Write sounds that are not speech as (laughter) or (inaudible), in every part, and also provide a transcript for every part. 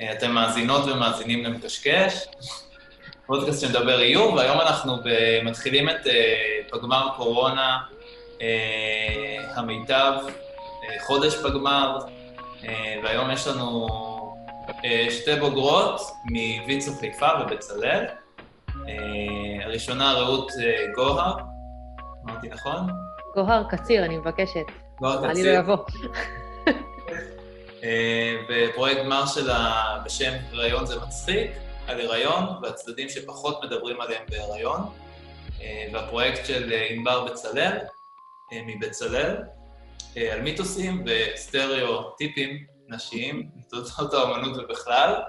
אה, אתם מאזינות ומאזינים למקשקש, פודקאסט שמדבר איור, והיום אנחנו מתחילים את אה, פגמר קורונה המיטב, חודש פגמר, והיום יש לנו שתי בוגרות מוויצו חיפה ובצלאל. הראשונה רעות גוהר, אמרתי נכון? גוהר קציר, אני מבקשת. גוהר קציר. אני לא אבוא. בפרויקט גמר שלה בשם הריון זה מצחיק, על הריון והצדדים שפחות מדברים עליהם בהריון, והפרויקט של ענבר בצלאל, מבצלאל, על מיתוסים וסטריאוטיפים נשיים, מתוצאות (laughs) האומנות ובכלל,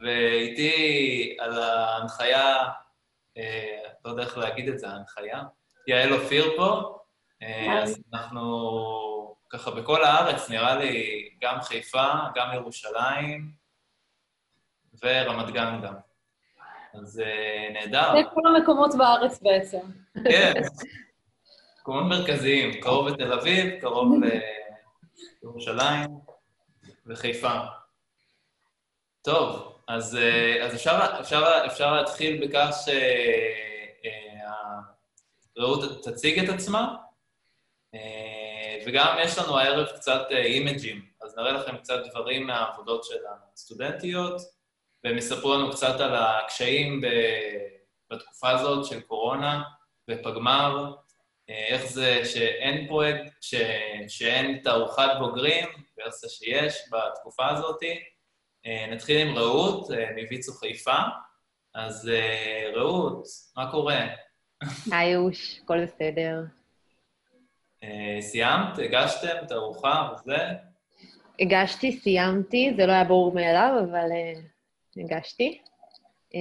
ואיתי על ההנחיה, לא יודע איך להגיד את זה, ההנחיה, יעל אופיר פה, אז אנחנו ככה בכל הארץ, נראה לי, גם חיפה, גם ירושלים, ורמת גן גם. אז uh, נהדר. זה כל המקומות בארץ בעצם. כן, מקומות מרכזיים, קרוב לתל אביב, קרוב לירושלים וחיפה. טוב, אז, uh, אז אפשר, אפשר, אפשר להתחיל בכך שרעות uh, תציג את עצמה. וגם יש לנו הערב קצת אימג'ים, אה, אז נראה לכם קצת דברים מהעבודות של הסטודנטיות, והם יספרו לנו קצת על הקשיים בתקופה הזאת של קורונה ופגמר, אה, איך זה שאין פרויקט, ש... שאין תערוכת בוגרים, ואיך זה שיש בתקופה הזאת. אה, נתחיל עם רעות מוויצו חיפה. אז רעות, מה קורה? היי אוש, הכל בסדר. אה, סיימת? הגשתם תערוכה וזה? הגשתי, סיימתי, זה לא היה ברור מאליו, אבל uh, הגשתי. אה,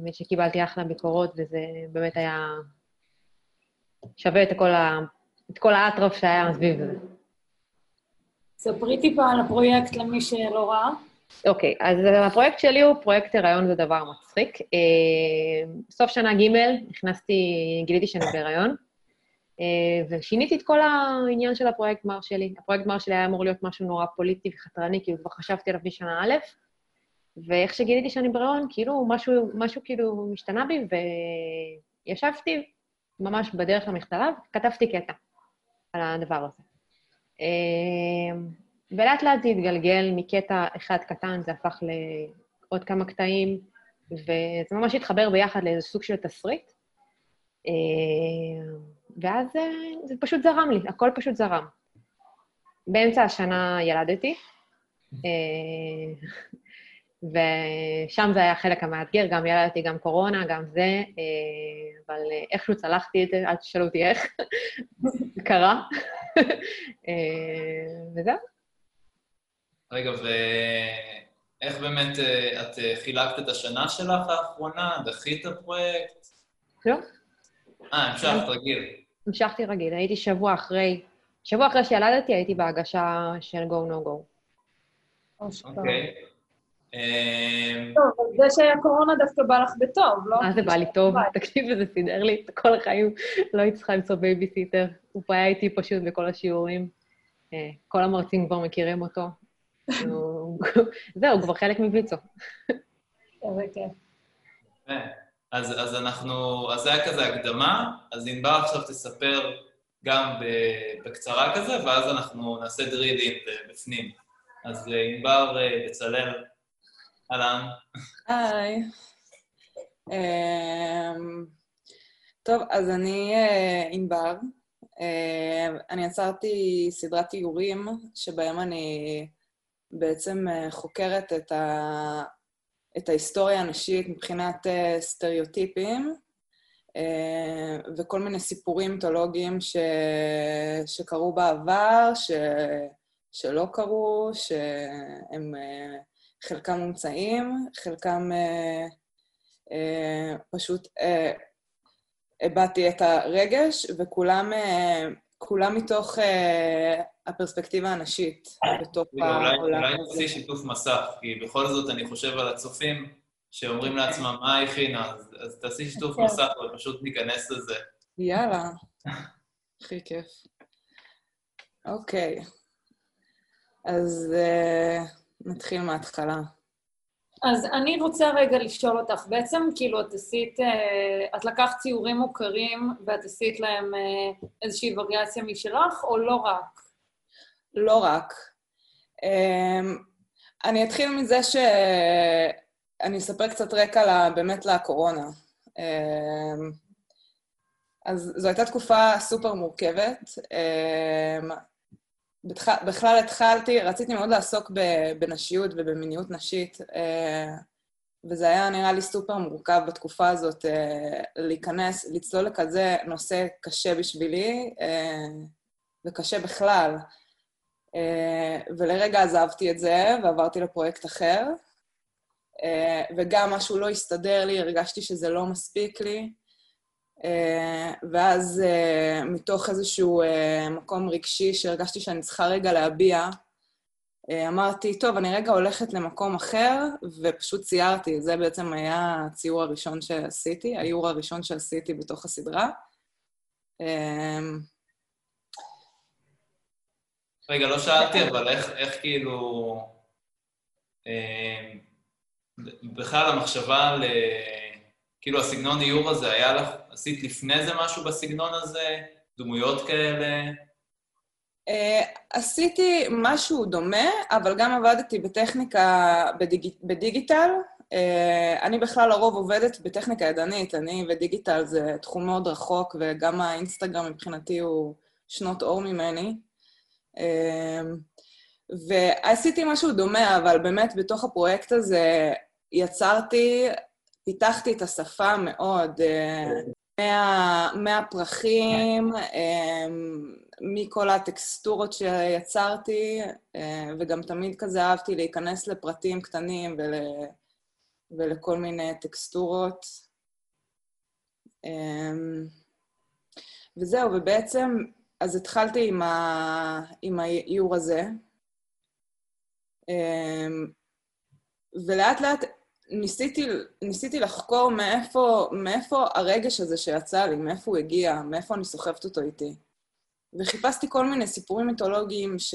האמת uh, שקיבלתי אחלה ביקורות, וזה באמת היה שווה את כל, ה... את כל האטרוף שהיה סביב זה. ספרי טיפה על הפרויקט למי שלא ראה. אוקיי, okay, אז הפרויקט שלי הוא פרויקט הריון זה דבר מצחיק. Uh, סוף שנה ג' נכנסתי, גיליתי שאני בהריון. אה, ושיניתי את כל העניין של הפרויקט גמר שלי. הפרויקט גמר שלי היה אמור להיות משהו נורא פוליטי וחתרני, כאילו כבר חשבתי עליו משנה א', ואיך שגיליתי שאני בהריון, כאילו משהו, משהו כאילו השתנה בי, וישבתי ממש בדרך למכתבה, כתבתי קטע על הדבר הזה. אה, ולאט לאט זה התגלגל מקטע אחד קטן, זה הפך לעוד כמה קטעים, וזה ממש התחבר ביחד לאיזה סוג של תסריט. אה, ואז אה, זה פשוט זרם לי, הכל פשוט זרם. באמצע השנה ילדתי, אה, ושם זה היה החלק המאתגר, גם ילדתי, גם קורונה, גם זה, אבל איכשהו צלחתי את זה, אל תשאלו אותי איך, קרה, וזהו. רגע, ואיך באמת את חילקת את השנה שלך האחרונה? דחית הפרויקט? לא. אה, המשכת רגיל. המשכתי רגיל, הייתי שבוע אחרי, שבוע אחרי שילדתי הייתי בהגשה של go no go. אוקיי. אמ, טוב, אבל זה שהיה קורונה דווקא בא לך בטוב, לא? אה, זה בא לי טוב, תקשיב, זה סידר לי את כל החיים. לא הייתי צריכה למצוא בייביסיטר. הוא היה איתי פשוט בכל השיעורים. אה, כל המרצים כבר מכירים אותו. (laughs) זהו, הוא כבר חלק מוויצו. איזה כיף. אז, אז אנחנו, אז זה היה כזה הקדמה, אז ענבר עכשיו תספר גם בקצרה כזה, ואז אנחנו נעשה דרילים בפנים. אז אה, ענבר אה, בצלאל, אהלן. היי. אמ, טוב, אז אני אה, ענבר. אני יצרתי סדרת תיאורים שבהם אני בעצם חוקרת את ה... את ההיסטוריה הנשית מבחינת uh, סטריאוטיפים uh, וכל מיני סיפורים מיתולוגיים ש... שקרו בעבר, ש... שלא קרו, שהם uh, חלקם מומצאים, חלקם פשוט הבעתי את הרגש, וכולם uh, מתוך uh, הפרספקטיבה הנשית בתוך העולם הזה. אולי נוציא שיתוף מסך, כי בכל זאת אני חושב על הצופים שאומרים לעצמם, מה הכינה? אז, אז תעשי שיתוף אוקיי. מסך ופשוט ניכנס לזה. יאללה, (laughs) הכי כיף. אוקיי, אז uh, נתחיל מההתחלה. אז אני רוצה רגע לשאול אותך, בעצם כאילו את עשית, אה, את לקחת ציורים מוכרים ואת עשית להם אה, איזושהי וריאציה משלך, או לא רק? לא רק. אמ, אני אתחיל מזה ש... אני אספר קצת רקע באמת לקורונה. אמ, אז זו הייתה תקופה סופר מורכבת. בכלל התחלתי, רציתי מאוד לעסוק בנשיות ובמיניות נשית, אה, וזה היה נראה לי סופר מורכב בתקופה הזאת אה, להיכנס, לצלול לכזה נושא קשה בשבילי, אה, וקשה בכלל. ולרגע עזבתי את זה ועברתי לפרויקט אחר, וגם משהו לא הסתדר לי, הרגשתי שזה לא מספיק לי. אה, ואז אה, מתוך איזשהו אה, מקום רגשי שהרגשתי שאני צריכה רגע להביע, אמרתי, טוב, אני רגע הולכת למקום אחר, ופשוט ציירתי. זה בעצם היה הציור הראשון שעשיתי, האיור הראשון שעשיתי בתוך הסדרה. רגע, לא שאלתי, אבל איך, איך כאילו... בכלל המחשבה ל... כאילו הסגנון איור הזה, היה לך, עשית לפני זה משהו בסגנון הזה? דמויות כאלה? Uh, עשיתי משהו דומה, אבל גם עבדתי בטכניקה בדיג... בדיגיטל. Uh, אני בכלל לרוב עובדת בטכניקה ידנית, אני ודיגיטל זה תחום מאוד רחוק, וגם האינסטגרם מבחינתי הוא שנות אור ממני. Uh, ועשיתי משהו דומה, אבל באמת בתוך הפרויקט הזה יצרתי פיתחתי את השפה מאוד, אה, מה, מהפרחים, אה, מכל הטקסטורות שיצרתי, אה, וגם תמיד כזה אהבתי להיכנס לפרטים קטנים ול, ולכל מיני טקסטורות. וזהו, ובעצם, אז התחלתי עם, ה, עם האיור הזה, ולאט לאט ניסיתי, ניסיתי לחקור מאיפה, מאיפה הרגש הזה שיצא לי, מאיפה הוא הגיע, מאיפה אני סוחבת אותו איתי. וחיפשתי כל מיני סיפורים מיתולוגיים ש...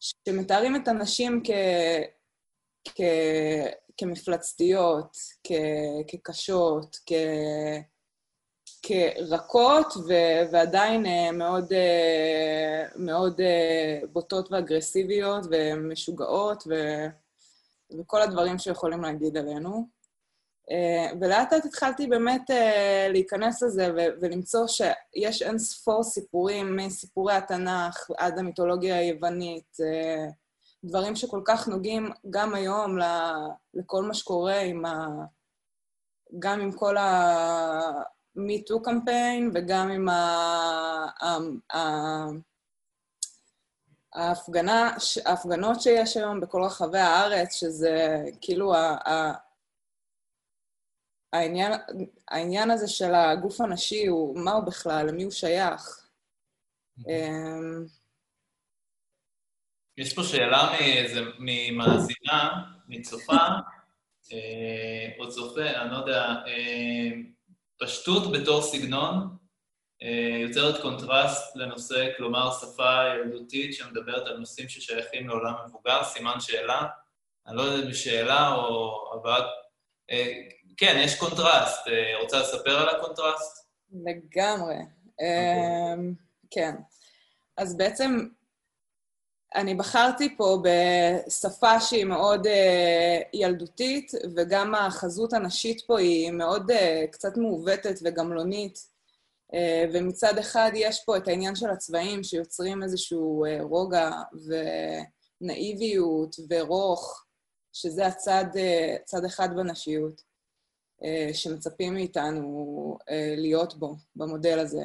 שמתארים את הנשים כ... כ... כמפלצתיות, כ... כקשות, כ... כרכות, ו... ועדיין אה, מאוד, אה, מאוד אה, בוטות ואגרסיביות ומשוגעות, ו... וכל הדברים שיכולים להגיד עלינו. אה, ולאט לאט התחלתי באמת אה, להיכנס לזה ולמצוא שיש אין ספור סיפורים, מסיפורי התנ"ך עד המיתולוגיה היוונית, אה, דברים שכל כך נוגעים גם היום לכל מה שקורה עם ה... גם עם כל ה-MeToo קמפיין וגם עם ה... ההפגנה, ההפגנות שיש היום בכל רחבי הארץ, שזה כאילו ה, ה, העניין, העניין הזה של הגוף הנשי, הוא, מה הוא בכלל, למי הוא שייך? אמ, יש פה שאלה מאיזה, ממאזינה, מצופה, או צופה, אני לא יודע, אה, פשטות בתור סגנון, יוצרת קונטרסט לנושא, כלומר שפה ילדותית שמדברת על נושאים ששייכים לעולם מבוגר, סימן שאלה. אני לא יודע אם שאלה או הבאת... אה, כן, יש קונטרסט. אה, רוצה לספר על הקונטרסט? לגמרי. אוקיי. כן. אז בעצם אני בחרתי פה בשפה שהיא מאוד ילדותית, וגם החזות הנשית פה היא מאוד קצת מעוותת וגמלונית. אה, ומצד אחד יש פה את העניין של הצבעים שיוצרים איזשהו אה, רוגע ונאיביות ורוך, שזה הצד אה, צד אחד בנשיות, שמצפים מאיתנו להיות בו, במודל הזה.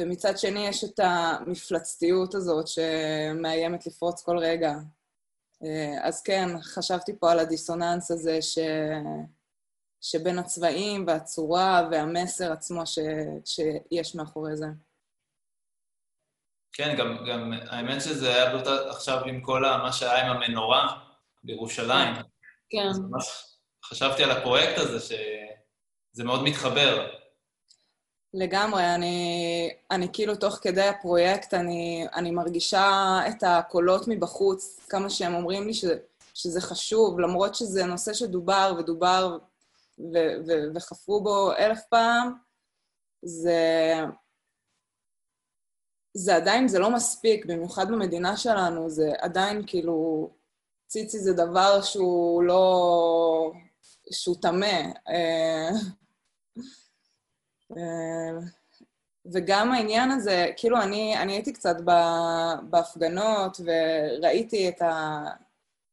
ומצד שני יש את המפלצתיות הזאת שמאיימת לפרוץ כל רגע. אז כן, חשבתי פה על הדיסוננס הזה ש... שבין הצבעים והצורה והמסר עצמו ש, שיש מאחורי זה. כן, גם, גם האמת שזה היה באותה, עכשיו עם כל מה שהיה עם המנורה בירושלים. כן. ממש חשבתי על הפרויקט הזה, שזה מאוד מתחבר. לגמרי, אני, אני כאילו תוך כדי הפרויקט, אני, אני מרגישה את הקולות מבחוץ, כמה שהם אומרים לי ש, שזה חשוב, למרות שזה נושא שדובר ודובר ו- וחפרו בו אלף פעם, זה, זה עדיין, זה לא מספיק, במיוחד במדינה שלנו, זה עדיין כאילו, ציצי זה דבר שהוא לא... שהוא טמא. אה, אה, וגם העניין הזה, כאילו, אני, אני הייתי קצת בהפגנות וראיתי את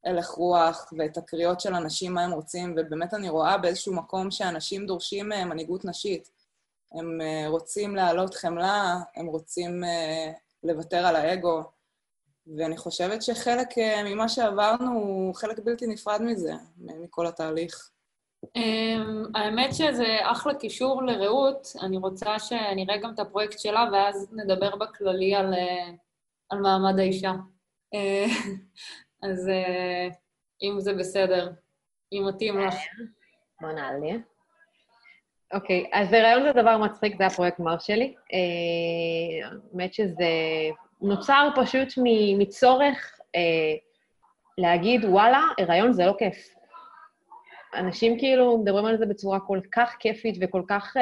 ההלך רוח ואת הקריאות של אנשים, מה הם רוצים, ובאמת אני רואה באיזשהו מקום שאנשים דורשים אה, מנהיגות נשית. הם רוצים להעלות חמלה, הם רוצים לוותר על האגו, ואני חושבת שחלק ממה שעברנו הוא חלק בלתי נפרד מזה, מכל התהליך. אמ, האמת שזה אחלה קישור לרעות, אני רוצה שנראה גם את הפרויקט שלה, ואז נדבר בכללי על, אה, על מעמד האישה. אה, אז אה, אם זה בסדר, אם מתאים לך. בוא נעלה. אוקיי, אז רעיון זה דבר מצחיק, זה הפרויקט מר שלי. האמת שזה נוצר פשוט מצורך להגיד, וואלה, הריון זה לא כיף. אנשים כאילו מדברים על זה בצורה כל כך כיפית וכל כך...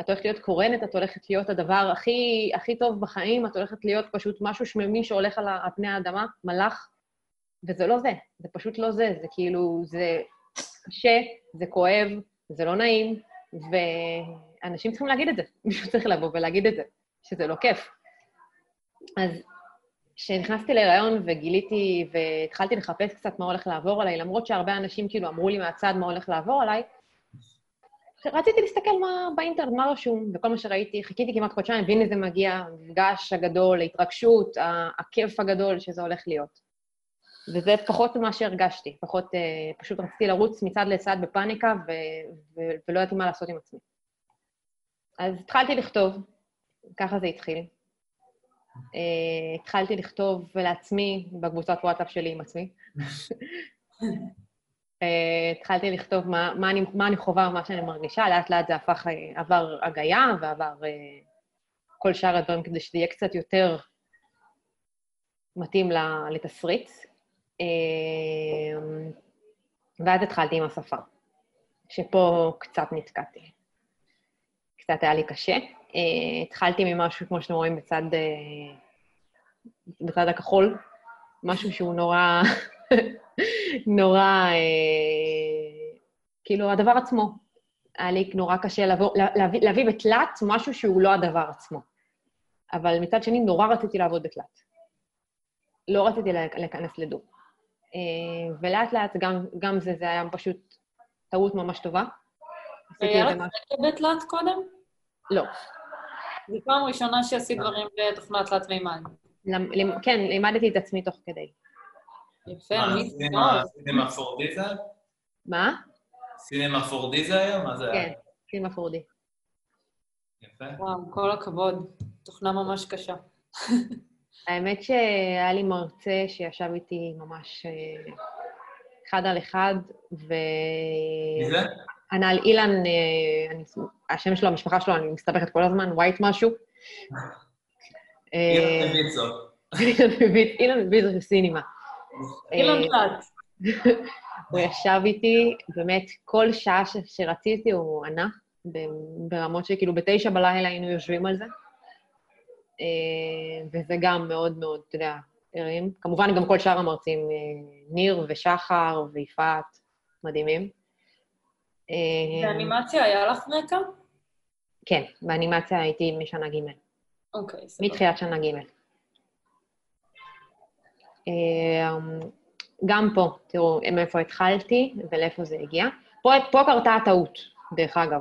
את הולכת להיות קורנת, את הולכת להיות הדבר הכי, הכי טוב בחיים, את הולכת להיות פשוט משהו שממי שהולך על פני האדמה, מלאך, וזה לא זה, זה פשוט לא זה, זה כאילו, זה קשה, זה כואב, זה לא נעים, ואנשים צריכים להגיד את זה, (laughs) מישהו צריך לבוא ולהגיד את זה, שזה לא כיף. אז כשנכנסתי להיריון וגיליתי והתחלתי לחפש קצת מה הולך לעבור עליי, למרות שהרבה אנשים כאילו אמרו לי מהצד מה הולך לעבור עליי, רציתי להסתכל מה באינטרנט, מה רשום, וכל מה שראיתי, חיכיתי כמעט חודשיים, והנה זה מגיע, המפגש הגדול, ההתרגשות, הכיף הגדול שזה הולך להיות. וזה פחות ממה שהרגשתי, פחות, אה, פשוט רציתי לרוץ מצד לצד בפאניקה, ו- ו- ולא ידעתי מה לעשות עם עצמי. אז התחלתי לכתוב, ככה זה התחיל. Uh, התחלתי לכתוב לעצמי בקבוצת וואטסאפ שלי עם עצמי. uh, (laughs) התחלתי לכתוב מה, מה, אני, מה אני חווה ומה שאני מרגישה, לאט לאט זה הפך, uh, עבר הגייה ועבר uh, כל שאר הדברים כדי שזה יהיה קצת יותר מתאים לתסריט. Uh, ואז התחלתי עם השפה, שפה קצת נתקעתי. קצת היה לי קשה. Uh, התחלתי ממשהו, כמו שאתם רואים, בצד, uh, בצד הכחול, משהו שהוא נורא, (laughs) נורא, uh, כאילו, הדבר עצמו. היה לי נורא קשה לבוא, להביא, להביא בתלת משהו שהוא לא הדבר עצמו. אבל מצד שני, נורא רציתי לעבוד בתלת. לא רציתי להיכנס לדו. Uh, ולאט לאט גם, גם זה, זה היה פשוט טעות ממש טובה. היה לך בתלת קודם? לא. זו פעם ראשונה שעשית דברים בתוכנת תלת מימד. כן, לימדתי את עצמי תוך כדי. יפה, מי זה? סינמה פורדי זה? מה? סינמה פורדי זה היום? מה זה כן, סינמה פורדי. יפה. וואו, כל הכבוד. תוכנה ממש קשה. האמת שהיה לי מרצה שישב איתי ממש אה, אחד על אחד, ו... מי זה? הנ"ל אילן, אה, אני, השם שלו, המשפחה שלו, אני מסתבכת כל הזמן, ווייט משהו. אילן מביצו. אילן מביצו של סינימה. אילן פלט. (laughs) הוא ישב איתי, באמת, כל שעה שרציתי הוא ענה, ברמות שכאילו בתשע בלילה היינו יושבים על זה. אה, וזה גם מאוד מאוד, אתה יודע, הרים. כמובן, גם כל שאר המרצים, אה, ניר ושחר ויפעת, מדהימים. באנימציה היה לך רקע? כן, באנימציה הייתי משנה ג'. אוקיי, סבבה. מתחילת שנה ג'. גם פה, תראו מאיפה התחלתי ולאיפה זה הגיע. פה, פה קרתה הטעות, דרך אגב.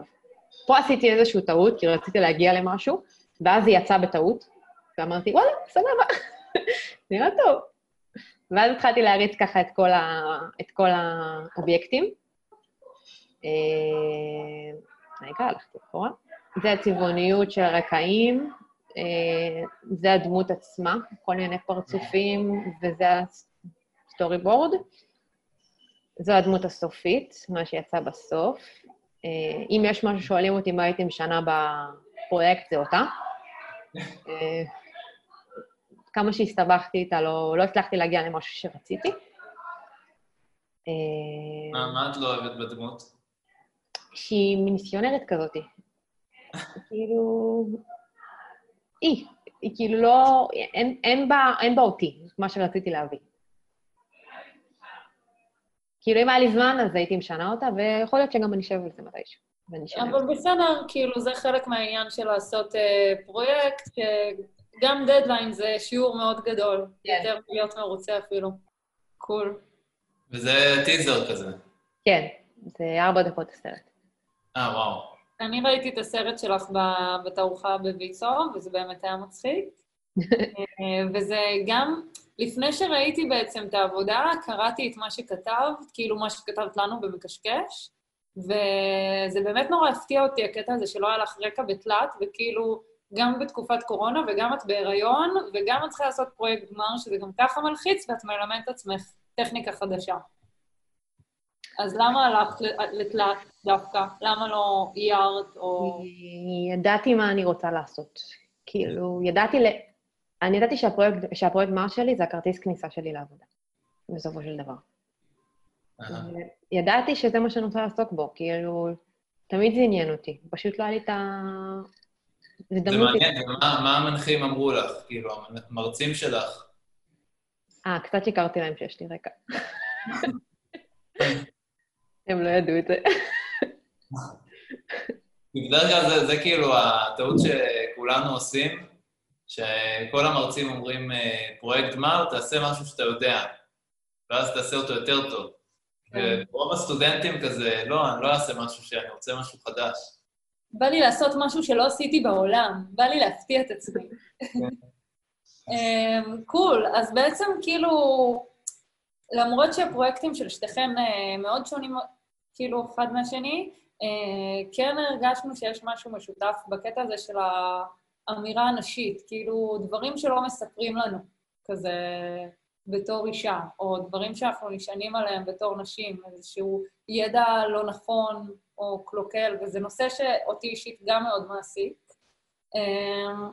פה עשיתי איזושהי טעות, כי רציתי להגיע למשהו, ואז היא יצאה בטעות, ואמרתי, וואלה, סבבה, (laughs) נראה טוב. ואז התחלתי להריץ ככה את כל, ה, את כל האובייקטים. רגע, הלכתי אחורה. זה הצבעוניות של הרקעים, זה הדמות עצמה, כל מיני פרצופים, וזה ה storyboard. זו הדמות הסופית, מה שיצא בסוף. אם יש משהו שואלים אותי מה הייתי משנה בפרויקט, זה אותה. כמה שהסתבכתי איתה, לא, לא הצלחתי להגיע למשהו שרציתי. אה, מה מה את לא אוהבת בדמות? שהיא מיסיונרית כזאתי. (laughs) כאילו... היא. היא כאילו לא... אין, אין, בה, אין בה אותי, מה שרציתי להביא. כאילו, אם היה לי זמן, אז הייתי משנה אותה, ויכול להיות שגם אני אשב על זה מתישהו. אשנה. אבל בסדר, כאילו, זה חלק מהעניין של לעשות אה, פרויקט, שגם דדליין זה שיעור מאוד גדול, כן. יותר להיות מרוצה אפילו. קול. וזה טיזר כזה. כן, זה ארבע דקות הסרט. אה, וואו. אני ראיתי את הסרט שלך ב- בתערוכה בוויצו, וזה באמת היה מצחיק. (laughs) אה, וזה גם, לפני שראיתי בעצם את העבודה, קראתי את מה שכתבת, כאילו מה שכתבת לנו במקשקש, וזה באמת נורא הפתיע אותי, הקטע הזה שלא היה לך רקע בתלת, וכאילו, גם בתקופת קורונה, וגם את בהיריון, וגם את צריכה לעשות פרויקט גמר, שזה גם ככה מלחיץ, ואת מלמדת עצמך טכניקה חדשה. אז למה הלכת לתלת דווקא? למה לא איירת או... ידעתי מה אני רוצה לעשות. כאילו, ידעתי ל... אני ידעתי שהפרויקט, שהפרויקט מר שלי זה הכרטיס כניסה שלי לעבודה, בסופו של דבר. ידעתי שזה מה שאני רוצה לעסוק בו, כאילו, תמיד זה עניין אותי. פשוט לא היה לי את ה... זה. מעניין, ומה מה המנחים אמרו לך? כאילו, המרצים שלך. אה, קצת שיקרתי להם שיש לי רקע. (laughs) הם לא ידעו את זה. בדרך כלל זה, זה כאילו הטעות שכולנו עושים, שכל המרצים אומרים, אה, פרויקט גמר, תעשה משהו שאתה יודע, ואז תעשה אותו יותר טוב. ורוב הסטודנטים כזה, לא, אני לא אעשה משהו שאני רוצה משהו חדש. בא לי לעשות משהו שלא עשיתי בעולם, בא לי להפתיע את עצמי. (laughs) אמ, קול, אז בעצם כאילו, למרות שהפרויקטים של שתיכם אה, מאוד שונים, כאילו, אחד מהשני, אה, כן הרגשנו שיש משהו משותף בקטע הזה של האמירה הנשית, כאילו, דברים שלא מספרים לנו, כזה בתור אישה, או דברים שאנחנו נשענים עליהם בתור נשים, איזשהו ידע לא נכון או קלוקל, וזה נושא שאותי אישית גם מאוד מעסיק. אמ,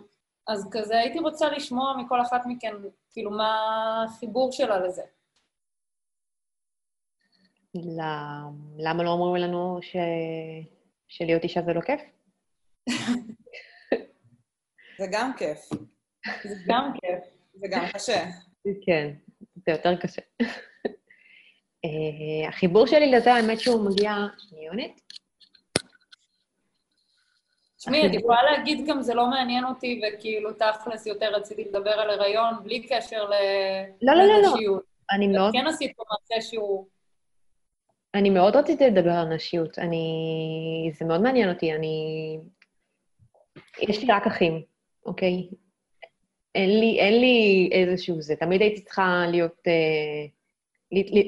אז כזה הייתי רוצה לשמוע מכל אחת מכן, כאילו, מה החיבור שלה לזה. למ- למה לא אומרים לנו ש... שלהיות אישה זה לא כיף? (laughs) זה גם כיף, זה גם כיף. זה גם קשה. כן, זה יותר קשה. אה, החיבור שלי לזה, האמת שהוא מגיע... שניונת? תשמעי, את יכולה להגיד גם זה לא מעניין אותי, וכאילו תכלס יותר רציתי לדבר על הריון, בלי קשר ל... לא, לא, לא, לא. לנשיות. אני מאוד, כן עשית פה מעשה שהוא... אני מאוד רציתי לדבר על נשיות. אני... זה מאוד מעניין אותי, אני... יש לי רק אחים, אוקיי? אין לי, אין לי איזשהו זה. תמיד הייתי צריכה להיות... אה,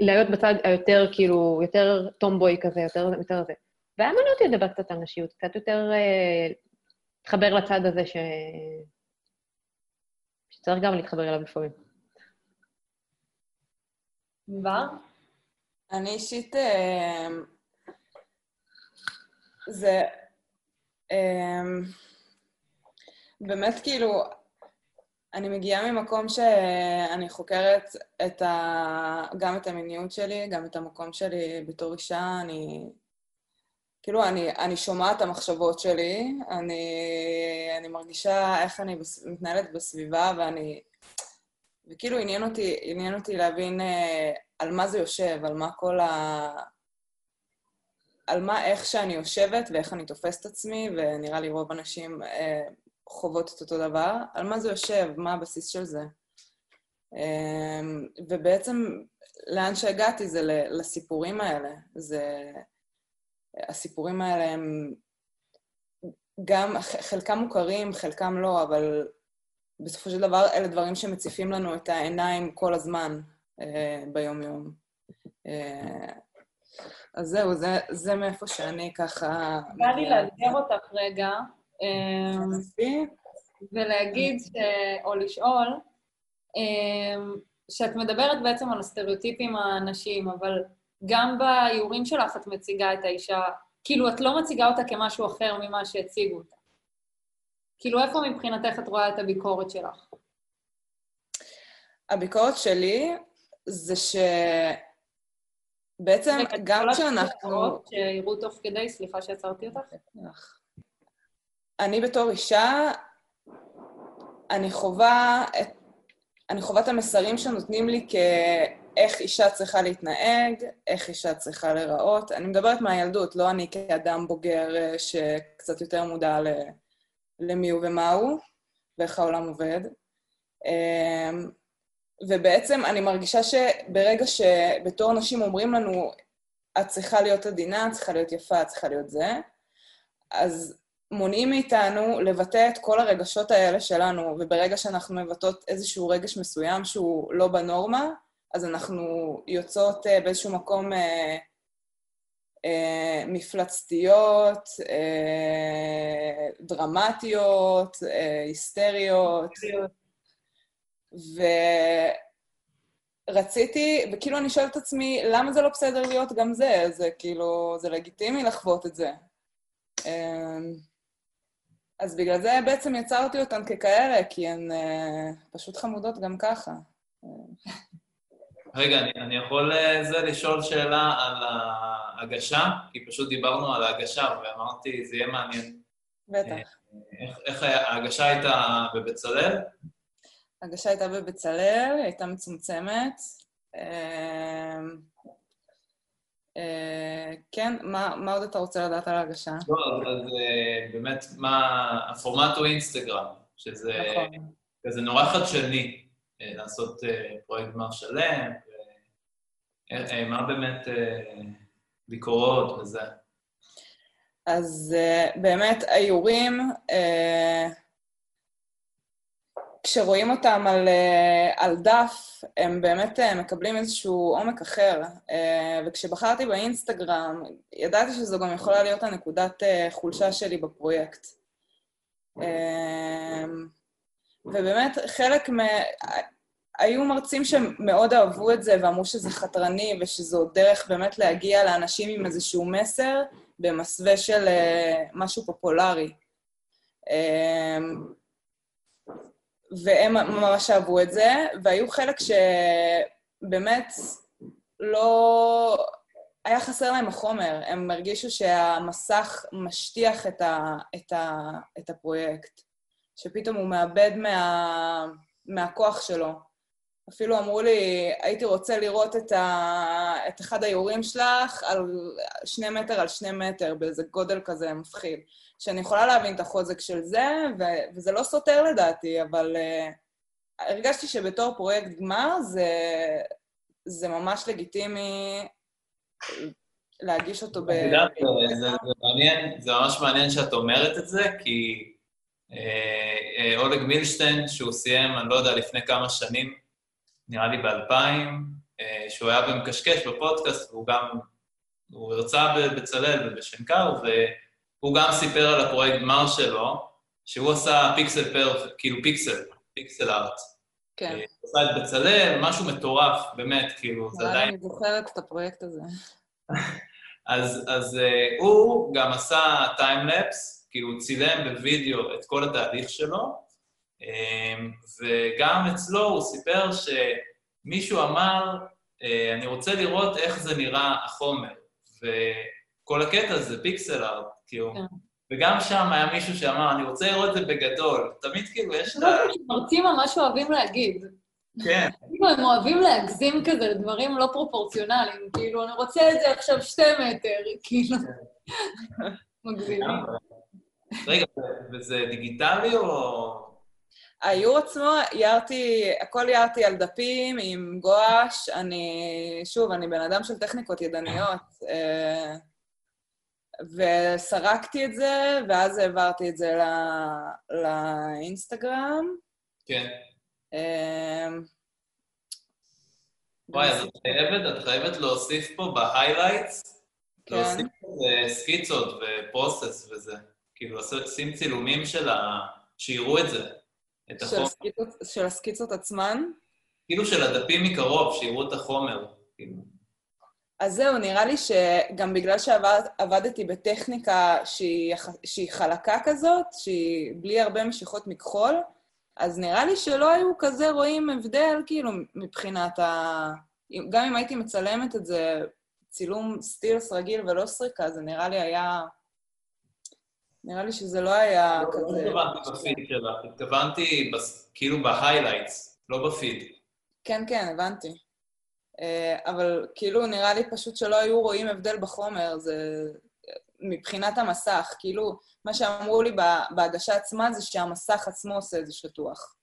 להיות בצד היותר, כאילו, יותר טומבוי כזה, יותר, יותר זה. והיה מעניין אותי לדבר קצת על נשיות, קצת יותר אה, להתחבר לצד הזה ש... שצריך גם להתחבר אליו לפעמים. בר? אני אישית, אה, זה אה, באמת כאילו, אני מגיעה ממקום שאני חוקרת את ה, גם את המיניות שלי, גם את המקום שלי בתור אישה, אני... כאילו, אני, אני שומעת את המחשבות שלי, אני, אני מרגישה איך אני בס, מתנהלת בסביבה, ואני... וכאילו עניין אותי, עניין אותי להבין אה, על מה זה יושב, על מה כל ה... על מה, איך שאני יושבת ואיך אני תופסת עצמי, ונראה לי רוב הנשים אה, חוות את אותו דבר, על מה זה יושב, מה הבסיס של זה. אה, ובעצם לאן שהגעתי זה לסיפורים האלה. זה... הסיפורים האלה הם גם, חלקם מוכרים, חלקם לא, אבל בסופו של דבר אלה דברים שמציפים לנו את העיניים כל הזמן אה, ביום-יום. אה, אז זהו, זה, זה מאיפה שאני ככה... בא לי לאתגר אותך רגע, אמ. ולהגיד, ש... או לשאול, אמ, שאת מדברת בעצם על הסטריאוטיפים הנשיים, אבל גם באיורים שלך את מציגה את האישה, כאילו, את לא מציגה אותה כמשהו אחר ממה שהציגו אותה. כאילו, איפה מבחינתך את רואה את הביקורת שלך? הביקורת שלי זה ש... בעצם גם כשאנחנו... שיראו תוך כדי, סליחה שעצרתי אותך. אני בתור אישה, אני חווה את, אני חווה את המסרים שנותנים לי כאיך אישה צריכה להתנהג, איך אישה צריכה להיראות. אני מדברת מהילדות, לא אני כאדם בוגר אה, שקצת יותר מודע ל, למי הוא ומה הוא, ואיך העולם עובד. אמ, ובעצם אני מרגישה שברגע שבתור נשים אומרים לנו, את צריכה להיות עדינה, את צריכה להיות יפה, את צריכה להיות זה, אז מונעים מאיתנו לבטא את כל הרגשות האלה שלנו, וברגע שאנחנו מבטאות איזשהו רגש מסוים שהוא לא בנורמה, אז אנחנו יוצאות אה, באיזשהו מקום אה, אה, מפלצתיות, אה, דרמטיות, אה, היסטריות. ורציתי, וכאילו אני שואלת את עצמי, למה זה לא בסדר להיות גם זה? זה כאילו, זה לגיטימי לחוות את זה. אמ, אז בגלל זה בעצם יצרתי אותן ככאלה, כי הן uh, פשוט חמודות גם ככה. רגע, אני, אני יכול אה, זה לשאול שאלה על ההגשה? כי פשוט דיברנו על ההגשה ואמרתי, זה יהיה מעניין. בטח. איך, איך ההגשה הייתה בבצלאל? ההגשה הייתה בבצלאל, הייתה מצומצמת. אה, כן, מה, מה עוד אתה רוצה לדעת על ההגשה? לא, אז אה, באמת, מה... הפורמט הוא אינסטגרם, שזה נכון. כזה נורא חדשני, אה, לעשות פרויקט גמר שלם, ומה באמת ביקורות וזה. אז באמת, האיורים, כשרואים אותם על, אה, על דף, הם באמת אה, מקבלים איזשהו עומק אחר. אה, וכשבחרתי באינסטגרם, ידעתי שזו גם יכולה להיות הנקודת חולשה שלי בפרויקט. ובאמת, חלק מ... היו מרצים שמאוד אהבו את זה ואמרו שזה חתרני ושזו דרך באמת להגיע לאנשים עם איזשהו מסר במסווה של משהו פופולרי. והם ממש אהבו את זה, והיו חלק שבאמת לא... היה חסר להם החומר, הם הרגישו שהמסך משטיח את, ה... את, ה... את הפרויקט, שפתאום הוא מאבד מה... מהכוח שלו. אפילו אמרו לי, הייתי רוצה לראות את, ה... את אחד האיורים שלך על שני מטר על שני מטר, באיזה גודל כזה מפחיד. שאני יכולה להבין את החוזק של זה, ו- וזה לא סותר לדעתי, אבל uh, הרגשתי שבתור פרויקט גמר זה, זה ממש לגיטימי להגיש אותו ב... זה, זה, מעניין, זה ממש מעניין שאת אומרת את זה, כי אה, אה, אולג מילשטיין, שהוא סיים, אני לא יודע, לפני כמה שנים, נראה לי ב-2000, אה, שהוא היה במקשקש בפודקאסט, והוא גם, הוא הרצה בבצלאל ובשנקר, ו... הוא גם סיפר על הפרויקט גמר שלו, שהוא עשה פיקסל פר, כאילו פיקסל, פיקסל ארט. כן. הוא עשה את בצלאל, משהו מטורף, באמת, כאילו, זה עדיין... אני זוכרת את הפרויקט הזה. (laughs) אז, אז uh, הוא גם עשה טיימלפס, כאילו הוא צילם בווידאו את כל התהליך שלו, um, וגם אצלו הוא סיפר שמישהו אמר, uh, אני רוצה לראות איך זה נראה החומר, וכל הקטע זה פיקסל ארט, כאילו. כן. וגם שם היה מישהו שאמר, אני רוצה לראות את זה בגדול. תמיד כאילו יש את ה... מרצים ממש אוהבים להגיד. כן. (laughs) כאילו, הם אוהבים להגזים כזה לדברים לא פרופורציונליים. כאילו, אני רוצה את זה עכשיו שתי מטר, (laughs) כאילו. מגזימים. רגע, וזה דיגיטלי או... האיור עצמו, ירתי, הכל ירתי על דפים עם גואש. אני, שוב, אני בן אדם של טכניקות ידניות. אה, וסרקתי את זה, ואז העברתי את זה לא, לאינסטגרם. כן. אמ, וואי, אז את חייבת, את חייבת להוסיף פה ב highlights, כן. להוסיף פה סקיצות ו process וזה. כאילו, שים צילומים של ה... שיראו את זה, את החומר. של הסקיצות, של הסקיצות עצמן? כאילו של הדפים מקרוב, שיראו את החומר. כאילו. אז זהו, נראה לי שגם בגלל שעבדתי בטכניקה שהיא, שהיא חלקה כזאת, שהיא בלי הרבה משיכות מכחול, אז נראה לי שלא היו כזה רואים הבדל, כאילו, מבחינת ה... גם אם הייתי מצלמת את זה צילום סטילס רגיל ולא סריקה, זה נראה לי היה... נראה לי שזה לא היה לא כזה... התכוונתי בפיד שלך, התכוונתי בס- כאילו ב highlights, לא בפיד. כן, כן, הבנתי. אה, אבל כאילו נראה לי פשוט שלא היו רואים הבדל בחומר, זה מבחינת המסך. כאילו, מה שאמרו לי ב- בהגשה עצמה זה שהמסך עצמו עושה את זה שטוח.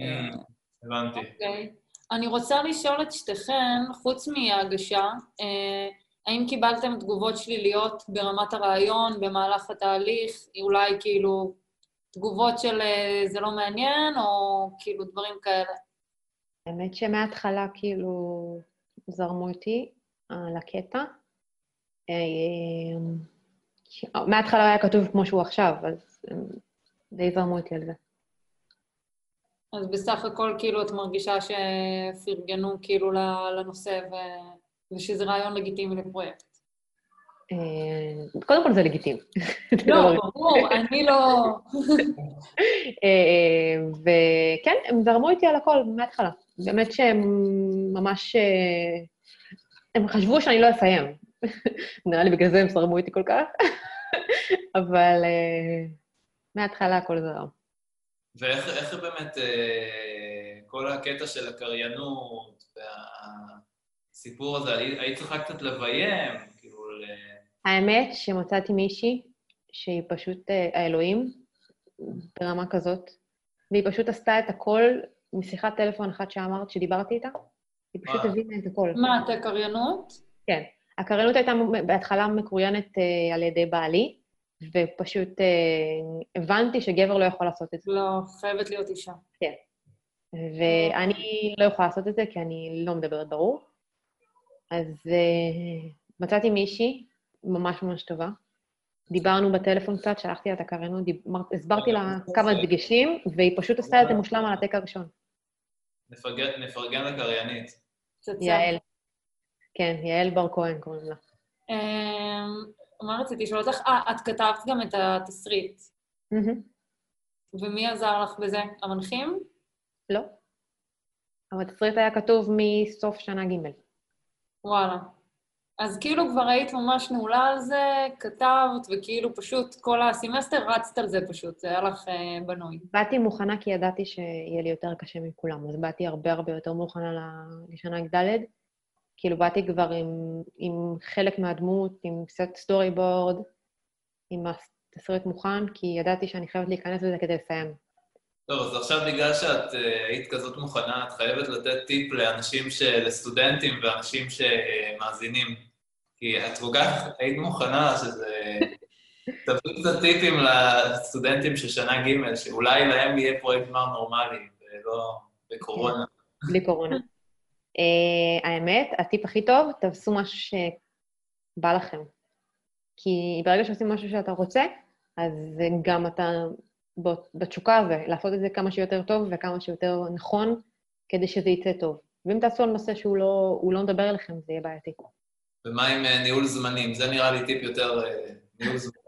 Mm, הבנתי. אוקיי. אני רוצה לשאול את שתיכן, חוץ מההגשה, אה, האם קיבלתם תגובות שליליות ברמת הרעיון, במהלך התהליך? אולי כאילו תגובות של אה, זה לא מעניין, או כאילו דברים כאלה? האמת שמההתחלה כאילו זרמו איתי על הקטע. אה, מההתחלה היה כתוב כמו שהוא עכשיו, אז די זרמו איתי על זה. אז בסך הכל כאילו את מרגישה שפרגנו כאילו לנושא ו... ושזה רעיון לגיטימי לפרויקט. אה, קודם כל זה לגיטימי. (laughs) לא, ברור, אני לא... אה, וכן, הם זרמו איתי על הכל מההתחלה. באמת שהם ממש... אה, הם חשבו שאני לא אסיים. (laughs) נראה לי בגלל זה הם זרמו איתי כל כך. (laughs) אבל אה, מההתחלה הכל זרם. ואיך איך באמת אה, כל הקטע של הקריינות והסיפור הזה, היית צריכה קצת לביים, כאילו, ל... האמת שמצאתי מישהי שהיא פשוט האלוהים ברמה כזאת, והיא פשוט עשתה את הכל משיחת טלפון אחת שאמרת, שדיברתי איתה, היא פשוט. הבינה את הכל. מה, אתה קריינות? כן. הקריינות הייתה בהתחלה מקוריינת אה, על ידי בעלי, ופשוט אה, הבנתי שגבר לא יכול לעשות את זה. לא, חייבת להיות אישה. ואני לא יכולה לעשות את זה כי אני לא מדברת ברור. אז אה, מצאתי מישהי ממש ממש טובה. דיברנו בטלפון קצת, שלחתי לה את הקריינות, דיבר- הסברתי לה כמה דגשים, והיא פשוט עשתה את זה מושלם על הטק הראשון. נפרגן, נפרגן לקריינית. יעל. כן, יעל בר כהן קוראים לה. אמ, מה רציתי לשאול אותך? אה, את כתבת גם את התסריט. ומי עזר לך בזה? המנחים? לא. אבל התסריט היה כתוב מסוף שנה ג'. וואלה. אז כאילו כבר היית ממש נעולה על זה, כתבת, וכאילו פשוט כל הסמסטר רצת על זה פשוט, זה היה לך אה, בנוי. באתי מוכנה כי ידעתי שיהיה לי יותר קשה מכולם, אז באתי הרבה הרבה יותר מוכנה לשנה ד'. כאילו באתי כבר עם, עם חלק מהדמות, עם סט storyboard, עם התסריט מוכן, כי ידעתי שאני חייבת להיכנס לזה כדי לסיים. טוב, אז עכשיו בגלל שאת אה, היית כזאת מוכנה, את חייבת לתת טיפ לאנשים, ש... לסטודנטים ואנשים שמאזינים. כי את כל כך היית מוכנה שזה... תביאי קצת טיפים לסטודנטים של שנה ג', שאולי להם יהיה פרויקט גמר נורמלי, ולא בקורונה. בלי קורונה. uh, האמת, הטיפ הכי טוב, תעשו משהו שבא לכם. כי ברגע שעושים משהו שאתה רוצה, אז גם אתה בתשוקה הזה, לעשות את זה כמה שיותר טוב וכמה שיותר נכון, כדי שזה יצא טוב. ואם תעשו על נושא שהוא לא, לא מדבר אליכם, זה יהיה בעייתי. ומה עם אה, ניהול זמנים? זה נראה לי טיפ יותר אה, ניהול זמנים.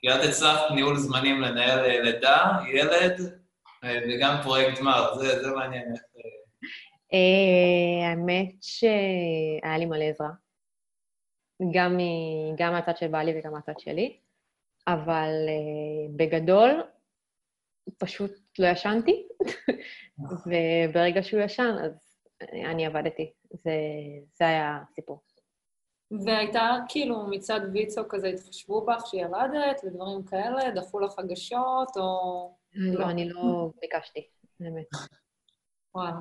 כי את הצלחת ניהול זמנים לנהל אה, לידה, ילד, אה, וגם פרויקט גמר, זה, זה מעניין. אה, האמת שהיה לי מלא עזרה, גם, גם מהצד של בעלי וגם מהצד שלי, אבל בגדול, פשוט לא ישנתי, וברגע שהוא ישן, אז אני עבדתי. זה, זה היה הסיפור. והייתה כאילו מצד ויצו כזה, התחשבו בך שילדת ודברים כאלה, דחו לך הגשות, או... לא, אני לא ביקשתי, באמת. וואלה.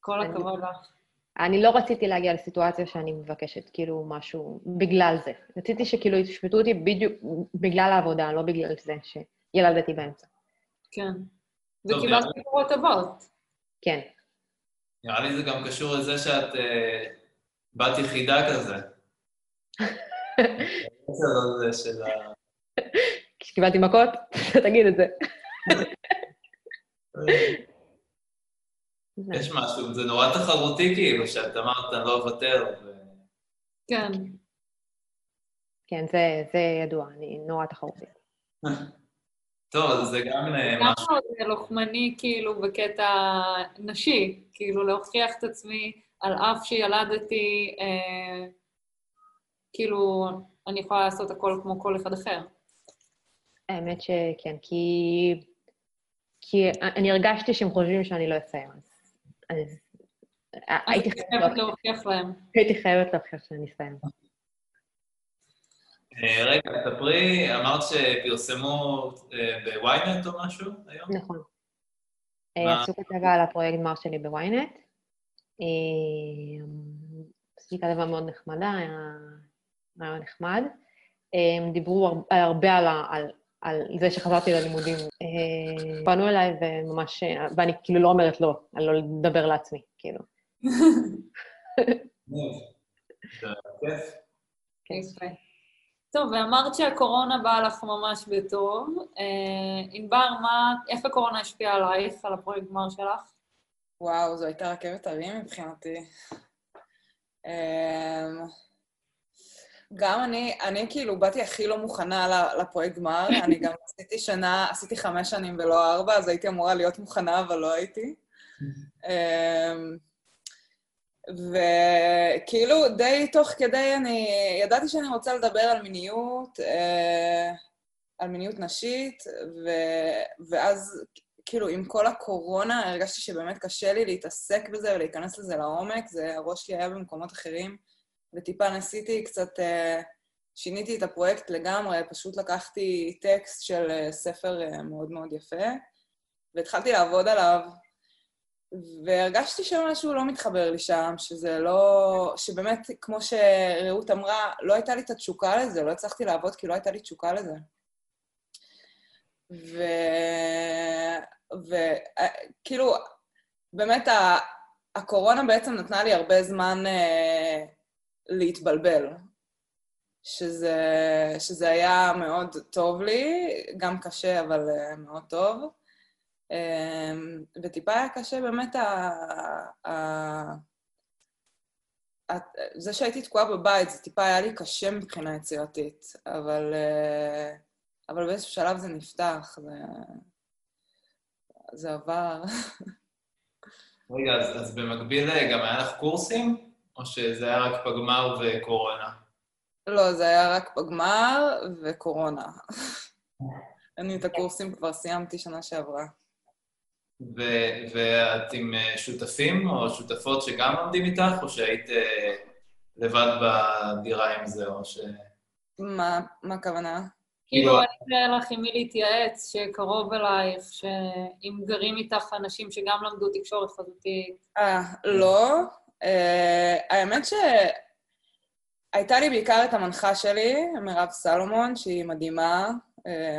כל הכבוד לך. אני לא רציתי להגיע לסיטואציה שאני מבקשת, כאילו, משהו, בגלל זה. רציתי שכאילו ישפטו אותי בדיוק בגלל העבודה, לא בגלל זה שילדתי באמצע. כן. וקיבלת תגובות טובות. כן. נראה לי זה גם קשור לזה שאת אה, בת יחידה כזה. (laughs) כשקיבלתי מכות, (laughs) תגיד את זה. (laughs) יש משהו, זה נורא תחרותי כאילו, שאת אמרת, אני לא אוותר. כן. כן, זה, זה ידוע, אני נורא תחרותית. טוב, אז זה גם אה, גם משהו. מאוד לוחמני, כאילו, בקטע נשי, כאילו, להוכיח את עצמי. על אף שילדתי, אה, כאילו, אני יכולה לעשות הכל כמו כל אחד אחר. האמת שכן, כי... כי אני הרגשתי שהם חושבים שאני לא אסיים, אז... אז הייתי חייבת להוכיח להם. הייתי חייבת להוכיח שאני אסיים. אה, רגע, תספרי, אמרת שפרסמו אה, בוויינט או משהו היום? נכון. אה, עשו כתבה על הפרויקט גמר שלי בוויינט. עשיתי כתבה מאוד נחמדה, היה רעיון נחמד. הם דיברו הרבה על, על, על זה שחזרתי ללימודים. פנו אליי וממש, ואני כאילו לא אומרת לא, אני לא לדבר לעצמי, כאילו. (laughs) כן. טוב, ואמרת שהקורונה באה לך ממש בטוב. אה, ענבר, איך הקורונה השפיעה עלייך, על הפרויקט גמר שלך? וואו, זו הייתה רכבת הרים מבחינתי. אמ, גם אני, אני כאילו באתי הכי לא מוכנה לפרויקט גמר, (laughs) אני גם עשיתי שנה, עשיתי חמש שנים ולא ארבע, אז הייתי אמורה להיות מוכנה, אבל לא הייתי. (laughs) אמ, וכאילו, די תוך כדי אני... ידעתי שאני רוצה לדבר על מיניות, אה, על מיניות נשית, ו... ואז כאילו, עם כל הקורונה הרגשתי שבאמת קשה לי להתעסק בזה ולהיכנס לזה לעומק, זה, הראש שלי היה במקומות אחרים, וטיפה ניסיתי קצת... אה, שיניתי את הפרויקט לגמרי, פשוט לקחתי טקסט של אה, ספר מאוד מאוד יפה, והתחלתי לעבוד עליו, והרגשתי שמשהו לא מתחבר לי שם, שזה לא... שבאמת, כמו שרעות אמרה, לא הייתה לי את התשוקה לזה, לא הצלחתי לעבוד כי לא הייתה לי תשוקה לזה. וכאילו, באמת, הקורונה בעצם נתנה לי הרבה זמן אה, להתבלבל, שזה, שזה היה מאוד טוב לי, גם קשה, אבל אה, מאוד טוב. אמ, וטיפה היה קשה באמת ה... ה... זה שהייתי תקועה בבית, זה טיפה היה לי קשה מבחינה יצירתית, אבל, אה, אבל באיזשהו שלב זה נפתח, זה, זה עבר. רגע, אז, אז במקביל אה, גם היה לך קורסים, או שזה היה רק פגמר וקורונה? לא, זה היה רק פגמר וקורונה. אני את הקורסים כבר סיימתי שנה שעברה. ו- ואת עם אה, שותפים או שותפות שגם לומדים איתך, או שהיית אה, לבד בדירה עם זה, או ש... מה, מה הכוונה? כאילו, אני אתן לך עם מי להתייעץ, שקרוב אלייך, שאם גרים איתך אנשים שגם למדו תקשורת חזותית. אה, לא. אה, האמת שהייתה לי בעיקר את המנחה שלי, מירב סלומון, שהיא מדהימה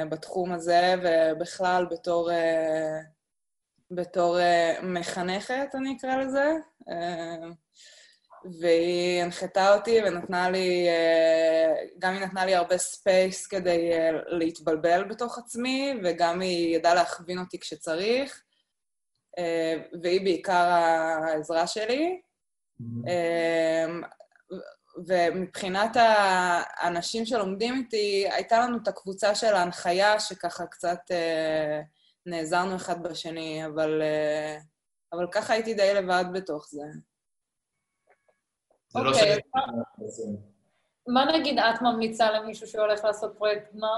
בתחום הזה, ובכלל בתור... בתור uh, מחנכת, אני אקרא לזה, uh, והיא הנחתה אותי ונתנה לי, uh, גם היא נתנה לי הרבה space כדי uh, להתבלבל בתוך עצמי, וגם היא ידעה להכווין אותי כשצריך, uh, והיא בעיקר העזרה שלי. Mm-hmm. Uh, ומבחינת האנשים שלומדים איתי, הייתה לנו את הקבוצה של ההנחיה, שככה קצת... נעזרנו אחד בשני, אבל, אה, אבל ככה הייתי די לבד בתוך זה. זה לא אוקיי, מה נגיד את ממליצה למישהו שהולך לעשות פרויקט גמר?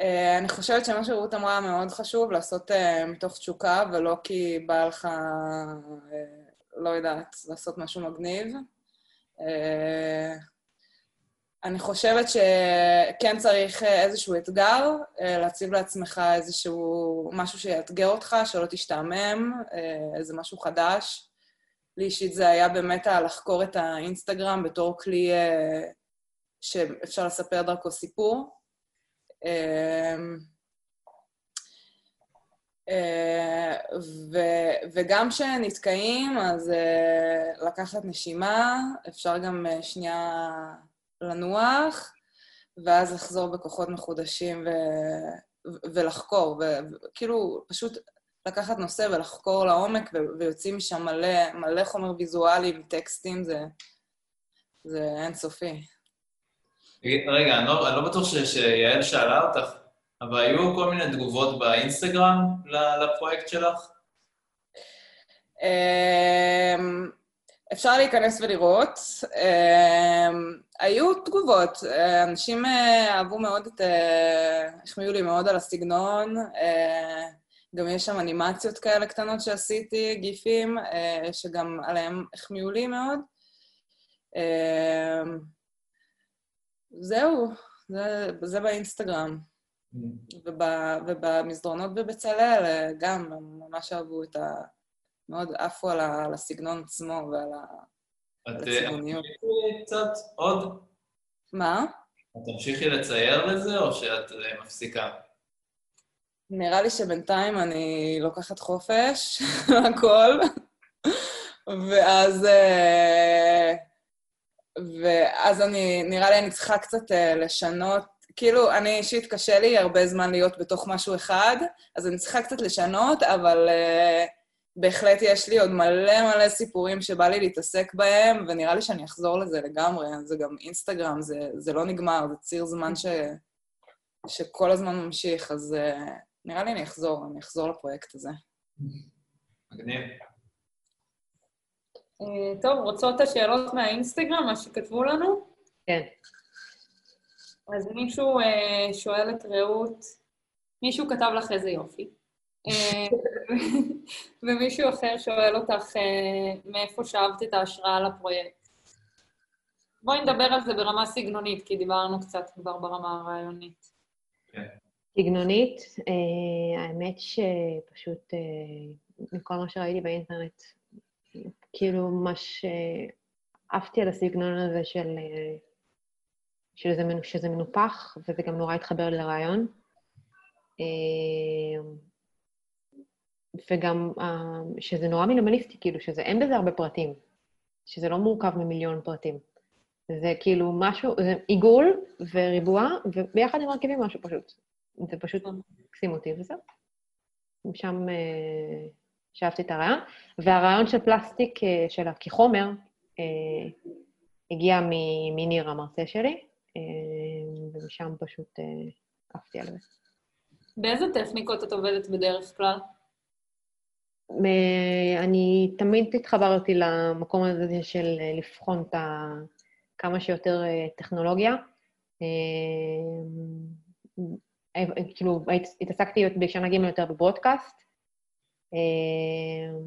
Uh, אני חושבת שמה שרות אמרה מאוד חשוב, לעשות uh, מתוך תשוקה, ולא כי בא לך, uh, לא יודעת, לעשות משהו מגניב. Uh, אני חושבת שכן צריך איזשהו אתגר, להציב לעצמך איזשהו משהו שיאתגר אותך, שלא תשתעמם, איזה משהו חדש. לי אישית זה היה באמת לחקור את האינסטגרם בתור כלי שאפשר לספר דרכו סיפור. וגם כשנתקעים, אז לקחת נשימה, אפשר גם שנייה לנוח, ואז לחזור בכוחות מחודשים ו... ולחקור, וכאילו פשוט לקחת נושא ולחקור לעומק, ו... ויוצאים משם מלא, מלא חומר ויזואלי וטקסטים, זה, זה אינסופי. רגע, אני לא, אני לא בטוח ש... שיעל שאלה אותך, אבל היו כל מיני תגובות באינסטגרם לפרויקט שלך? אמ, אפשר להיכנס ולראות. אמ, היו תגובות, אנשים אה, אהבו מאוד את... אה, החמיאו לי מאוד על הסגנון. אה, גם יש שם אנימציות כאלה קטנות שעשיתי, גיפים, שגם עליהם החמיאו לי מאוד. אמ, זהו, זה, זה באינסטגרם. Mm. וב, ובמסדרונות בבצלאל גם ממש אהבו את ה... מאוד עפו על, על הסגנון עצמו ועל הצבעוניות. את תמשיכי קצת עוד? מה? את תמשיכי לצייר לזה, או שאת אה, מפסיקה? נראה לי שבינתיים אני לוקחת חופש, (laughs) הכל, ואז... אה, ואז אני, נראה לי אני צריכה קצת אה, לשנות, כאילו, אני אישית קשה לי הרבה זמן להיות בתוך משהו אחד, אז אני צריכה קצת לשנות, אבל uh, בהחלט יש לי עוד מלא מלא סיפורים שבא לי להתעסק בהם, ונראה לי שאני אחזור לזה לגמרי. זה גם אינסטגרם, זה, זה לא נגמר, זה ציר זמן ש, שכל הזמן ממשיך, אז uh, נראה לי אני אחזור, אני אחזור לפרויקט הזה. מגניב. Uh, טוב, רוצות את השאלות מהאינסטגרם, מה שכתבו לנו? כן. אז מישהו uh, שואל את רעות, מישהו כתב לך איזה יופי. אה, (laughs) ומישהו אחר שואל אותך אה, מאיפה שאבת את ההשראה לפרויקט. בואי נדבר על זה ברמה סגנונית, כי דיברנו קצת כבר ברמה הרעיונית. כן. סגנונית, אה, האמת שפשוט מכל מה שראיתי באינטרנט, כאילו מה שעפתי על הסגנון הזה של, שזה, שזה מנופח, וזה גם נורא התחבר לרעיון. וגם שזה נורא מינימליסטי, כאילו, שזה אין בזה הרבה פרטים, שזה לא מורכב ממיליון פרטים. זה כאילו משהו, זה עיגול וריבוע, וביחד הם מרכיבים משהו פשוט. זה פשוט מקסים אותי וזהו. משם uh, שאפתי את הרעיון. והרעיון של פלסטיק, uh, שלה כחומר, uh, הגיע מניר המרצה שלי, ומשם פשוט עפתי על זה. באיזה טכניקות את עובדת בדרך כלל? אני תמיד התחברתי למקום הזה של לבחון את ה... כמה שיותר אה, טכנולוגיה. אה, כאילו, התעסקתי בשנה ג' יותר בברודקאסט. אה,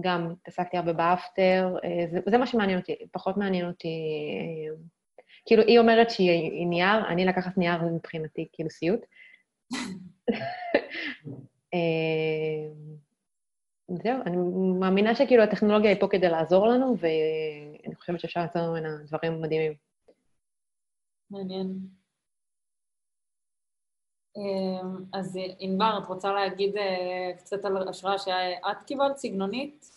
גם התעסקתי הרבה באפטר, זה, זה מה שמעניין אותי, פחות מעניין אותי... כאילו, היא אומרת שהיא נייר, אני לקחת נייר מבחינתי, כאילו סיוט. זהו, אני מאמינה שכאילו הטכנולוגיה היא פה כדי לעזור לנו, ואני חושבת שאפשר לעשות ממנה דברים מדהימים. מעניין. אמ, אז ענבר, את רוצה להגיד אה, קצת על השראה שאת קיבלת סגנונית?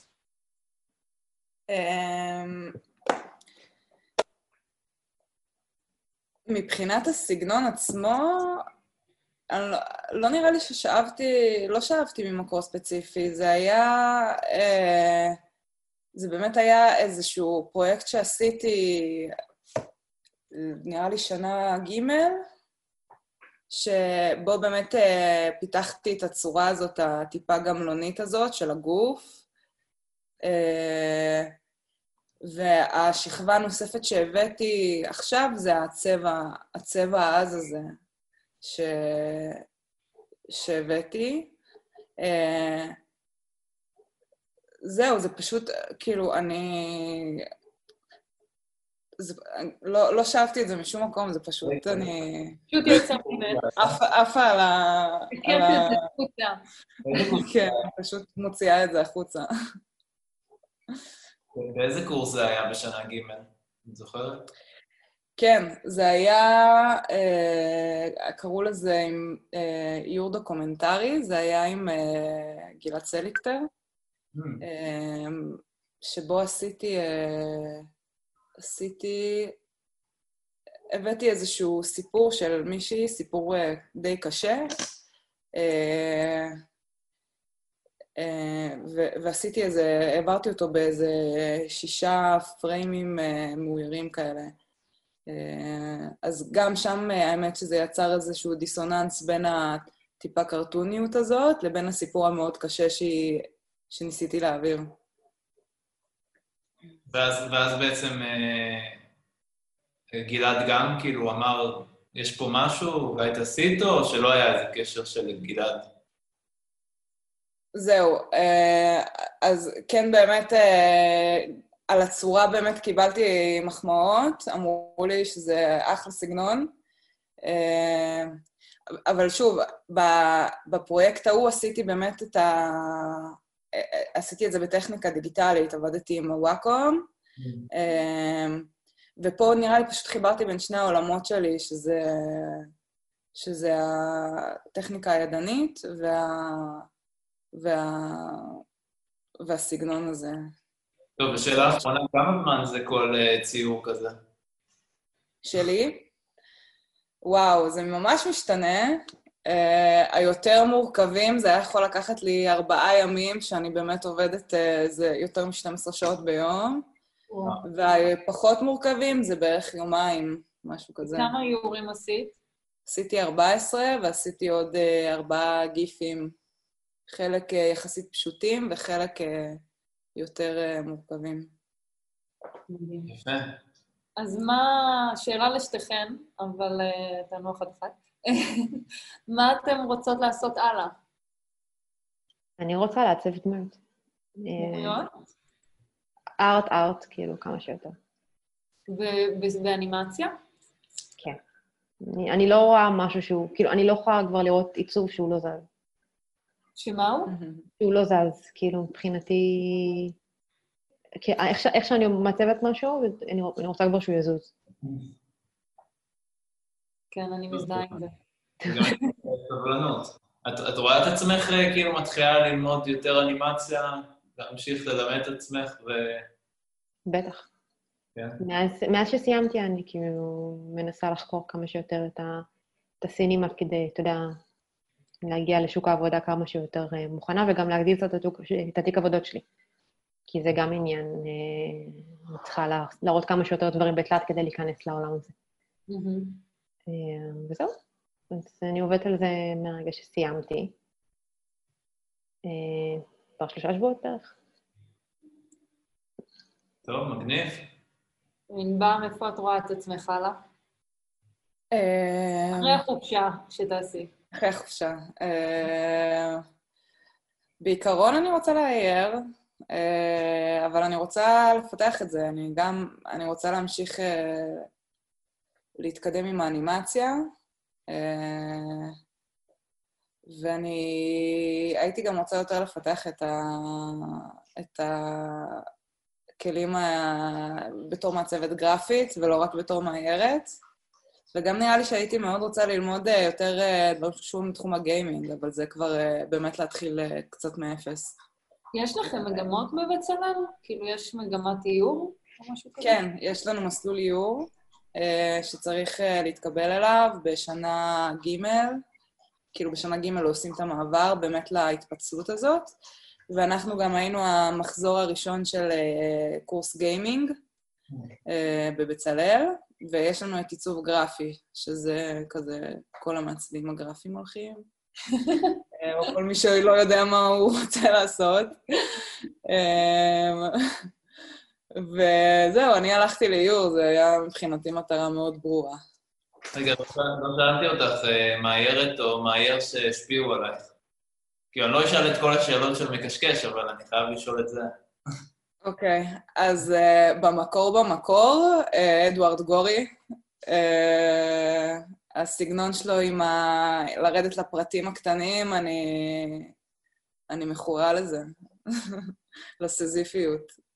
אמ, מבחינת הסגנון עצמו, לא, לא נראה לי ששאבתי, לא שאבתי ממקור ספציפי, זה היה... אה, זה באמת היה איזשהו פרויקט שעשיתי, נראה לי שנה ג', שבו באמת אה, פיתחתי את הצורה הזאת, הטיפה גמלונית הזאת של הגוף. אה, והשכבה הנוספת שהבאתי עכשיו זה הצבע, הצבע העז הזה. ש... שהבאתי. Uh, זהו, זה פשוט, כאילו, אני... זה, לא, לא שאבתי את זה משום מקום, זה פשוט, אני... פשוט יוצא ממנו. עפה על ה... הקראת את זה החוצה. כן, פשוט מוציאה את זה החוצה. באיזה קורס זה היה בשנה ג'? את זוכרת? כן, זה היה, אה, קראו לזה עם אה, איור דוקומנטרי, זה היה עם אה, גלעד סליקטר, mm. אה, שבו עשיתי, אה, עשיתי, הבאתי איזשהו סיפור של מישהי, סיפור אה, די קשה, אה, אה, ועשיתי איזה, העברתי אותו באיזה שישה פריימים מאוירים כאלה. אז גם שם האמת שזה יצר איזשהו דיסוננס בין הטיפה קרטוניות הזאת לבין הסיפור המאוד קשה שהיא שניסיתי להעביר. ואז, ואז בעצם אה, גלעד גם כאילו אמר, יש פה משהו, אולי תעשי איתו, או שלא היה איזה קשר של גלעד? זהו, אה, אז כן, באמת, אה, על הצורה באמת קיבלתי מחמאות, אמרו לי שזה אחלה סגנון. אה, אבל שוב, בפרויקט ההוא עשיתי באמת את ה... עשיתי את זה בטכניקה דיגיטלית, עבדתי עם וואקום, ופה נראה לי פשוט חיברתי בין שני העולמות שלי, שזה, שזה הטכניקה הידנית וה... וה... והסגנון הזה. טוב, ושאלה אחרונה, כמה זמן זה כל uh, ציור כזה? שלי? וואו, זה ממש משתנה. Uh, היותר מורכבים, זה היה יכול לקחת לי ארבעה ימים, שאני באמת עובדת איזה uh, יותר מ-12 שעות ביום, והפחות מורכבים זה בערך יומיים, משהו כזה. כמה איורים עשית? עשיתי 14 ועשיתי עוד uh, ארבעה גיפים חלק אה, יחסית פשוטים וחלק אה, יותר אה, מורכבים. יפה. אז מה, שאלה לשתיכן, אבל תענו אחת אחת. (laughs) מה אתן רוצות לעשות הלאה? אני רוצה לעצב דמויות. דמויות? ארט ארט, כאילו, כמה שיותר. באנימציה? כן. אני, אני לא רואה משהו שהוא, כאילו, אני לא יכולה כבר לראות עיצוב שהוא לא זז. שמה הוא? (laughs) שהוא לא זז, כאילו, מבחינתי... איך, איך שאני מעצבת משהו, אני, אני רוצה כבר שהוא יזוז. כן, אני מזדהה עם זה. סבלנות. את רואה את עצמך כאילו מתחילה ללמוד יותר אנימציה, להמשיך ללמד את עצמך ו... בטח. כן. מאז, שסיימתי אני כאילו מנסה לחקור כמה שיותר את, ה, את הסינימה כדי, אתה יודע, להגיע לשוק העבודה כמה שיותר אה, מוכנה, וגם להגדיל קצת את התיק עבודות שלי. כי זה גם עניין, אה, אני צריכה להראות כמה שיותר דברים בתלת כדי להיכנס לעולם הזה. אה, וזהו. אז אני עובדת על זה מהרגע שסיימתי. כבר שלושה שבועות בערך. טוב, מגניב. ענבר, איפה את רואה את עצמך הלאה? אחרי החופשה שתעשי. אחרי החופשה. בעיקרון אני רוצה לאייר, uh, אבל אני רוצה לפתח את זה. אני גם, אני רוצה להמשיך להתקדם עם האנימציה, uh, ואני הייתי גם רוצה יותר לפתח את, ה, את הכלים ה, בתור מעצבת גרפית, ולא רק בתור מאיירת. וגם נראה לי שהייתי מאוד רוצה ללמוד אה, יותר אה, דברים שקשורים לתחום הגיימינג, אבל זה כבר אה, באמת להתחיל קצת מאפס. יש לכם מגמות בבצלאל? כאילו, יש מגמת איור או משהו כזה? כן, יש לנו מסלול איור שצריך להתקבל אליו בשנה ג', כאילו בשנה ג' עושים את המעבר באמת להתפצלות הזאת, ואנחנו גם היינו המחזור הראשון של קורס גיימינג בבצלאל, ויש לנו את עיצוב גרפי, שזה כזה, כל המעצבים הגרפיים הולכים. (laughs) או כל מי שלא יודע מה הוא רוצה לעשות. וזהו, אני הלכתי לאיור, זה היה מבחינתי מטרה מאוד ברורה. רגע, לא שאלתי אותך, מאיירת או מאייר שהשפיעו עלייך. כי אני לא אשאל את כל השאלות של מקשקש, אבל אני חייב לשאול את זה. אוקיי, okay, אז uh, במקור במקור, uh, אדוארד גורי, uh, הסגנון שלו עם ה... לרדת לפרטים הקטנים, אני, אני מכורה לזה, (laughs) לסזיפיות.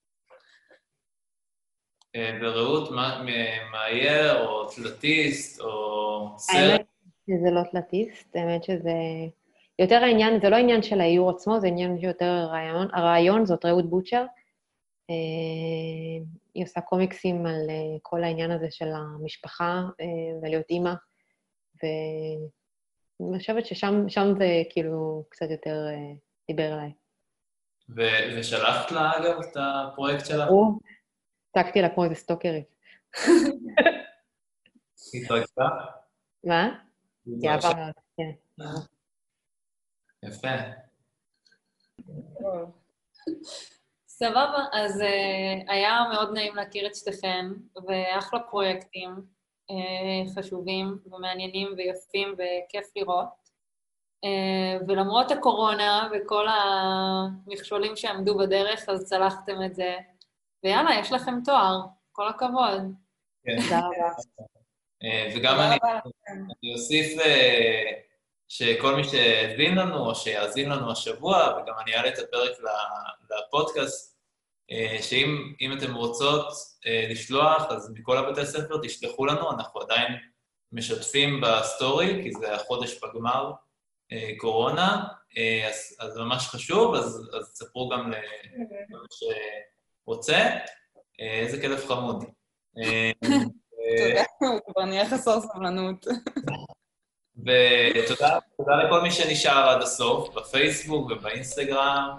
ורעות, מאייר או תלתיסט או סרט? האמת שזה לא תלתיסט, האמת שזה... יותר העניין, זה לא עניין של האיור עצמו, זה עניין שיותר הרעיון. הרעיון זאת רעות בוצ'ר. אה, היא עושה קומיקסים על אה, כל העניין הזה של המשפחה אה, ולהיות אימא, ואני חושבת ששם זה כאילו קצת יותר דיבר אליי. ו- ושלחת לה, אגב, את הפרויקט? ברור. הצגתי לה כמו איזה סטוקרית. התרגשה? מה? היא כן. יפה. סבבה, אז uh, היה מאוד נעים להכיר את שתיכן, ואחלה פרויקטים uh, חשובים ומעניינים ויפים וכיף לראות. Uh, ולמרות הקורונה וכל המכשולים שעמדו בדרך, אז צלחתם את זה. ויאללה, יש לכם תואר, כל הכבוד. כן. תודה רבה. וגם אני, אוסיף שכל מי שהבין לנו או שיאזין לנו השבוע, וגם אני אעלה את הפרק לפודקאסט, אה, שאם אתם רוצות אה, לשלוח, אז מכל הבתי ספר תשלחו לנו, אנחנו עדיין משתפים בסטורי, כי זה החודש בגמר אה, קורונה, אז, אז ממש חשוב, אז, אז תספרו גם למי שרוצה. איזה כלב חמוד. תודה, הוא כבר נהיה חסר סבלנות. ותודה לכל מי שנשאר עד הסוף, בפייסבוק ובאינסטגרם.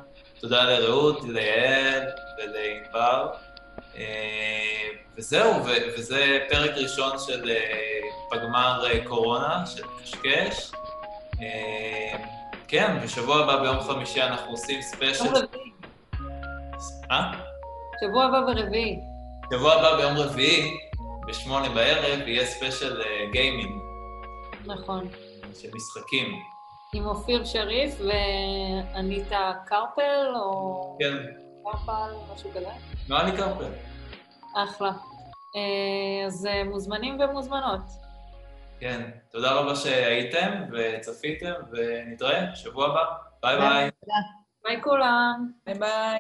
תודה לרעות, ליעל ולענבר. אה, וזהו, וזה פרק ראשון של אה, פגמר אה, קורונה, של קשקש. כן, בשבוע הבא ביום חמישי אנחנו עושים special... אה? שבוע הבא ברביעי. שבוע הבא ביום רביעי, בשמונה בערב, יהיה special גיימינג. נכון. של משחקים. עם אופיר שריף ואניטה קרפל, או... כן. קרפל, משהו כזה? נראה לי קרפל. אחלה. אה, אז אה, מוזמנים ומוזמנות. כן, תודה רבה שהייתם וצפיתם, ונתראה בשבוע הבא. ביי ביי. ביי כולם. ביי ביי.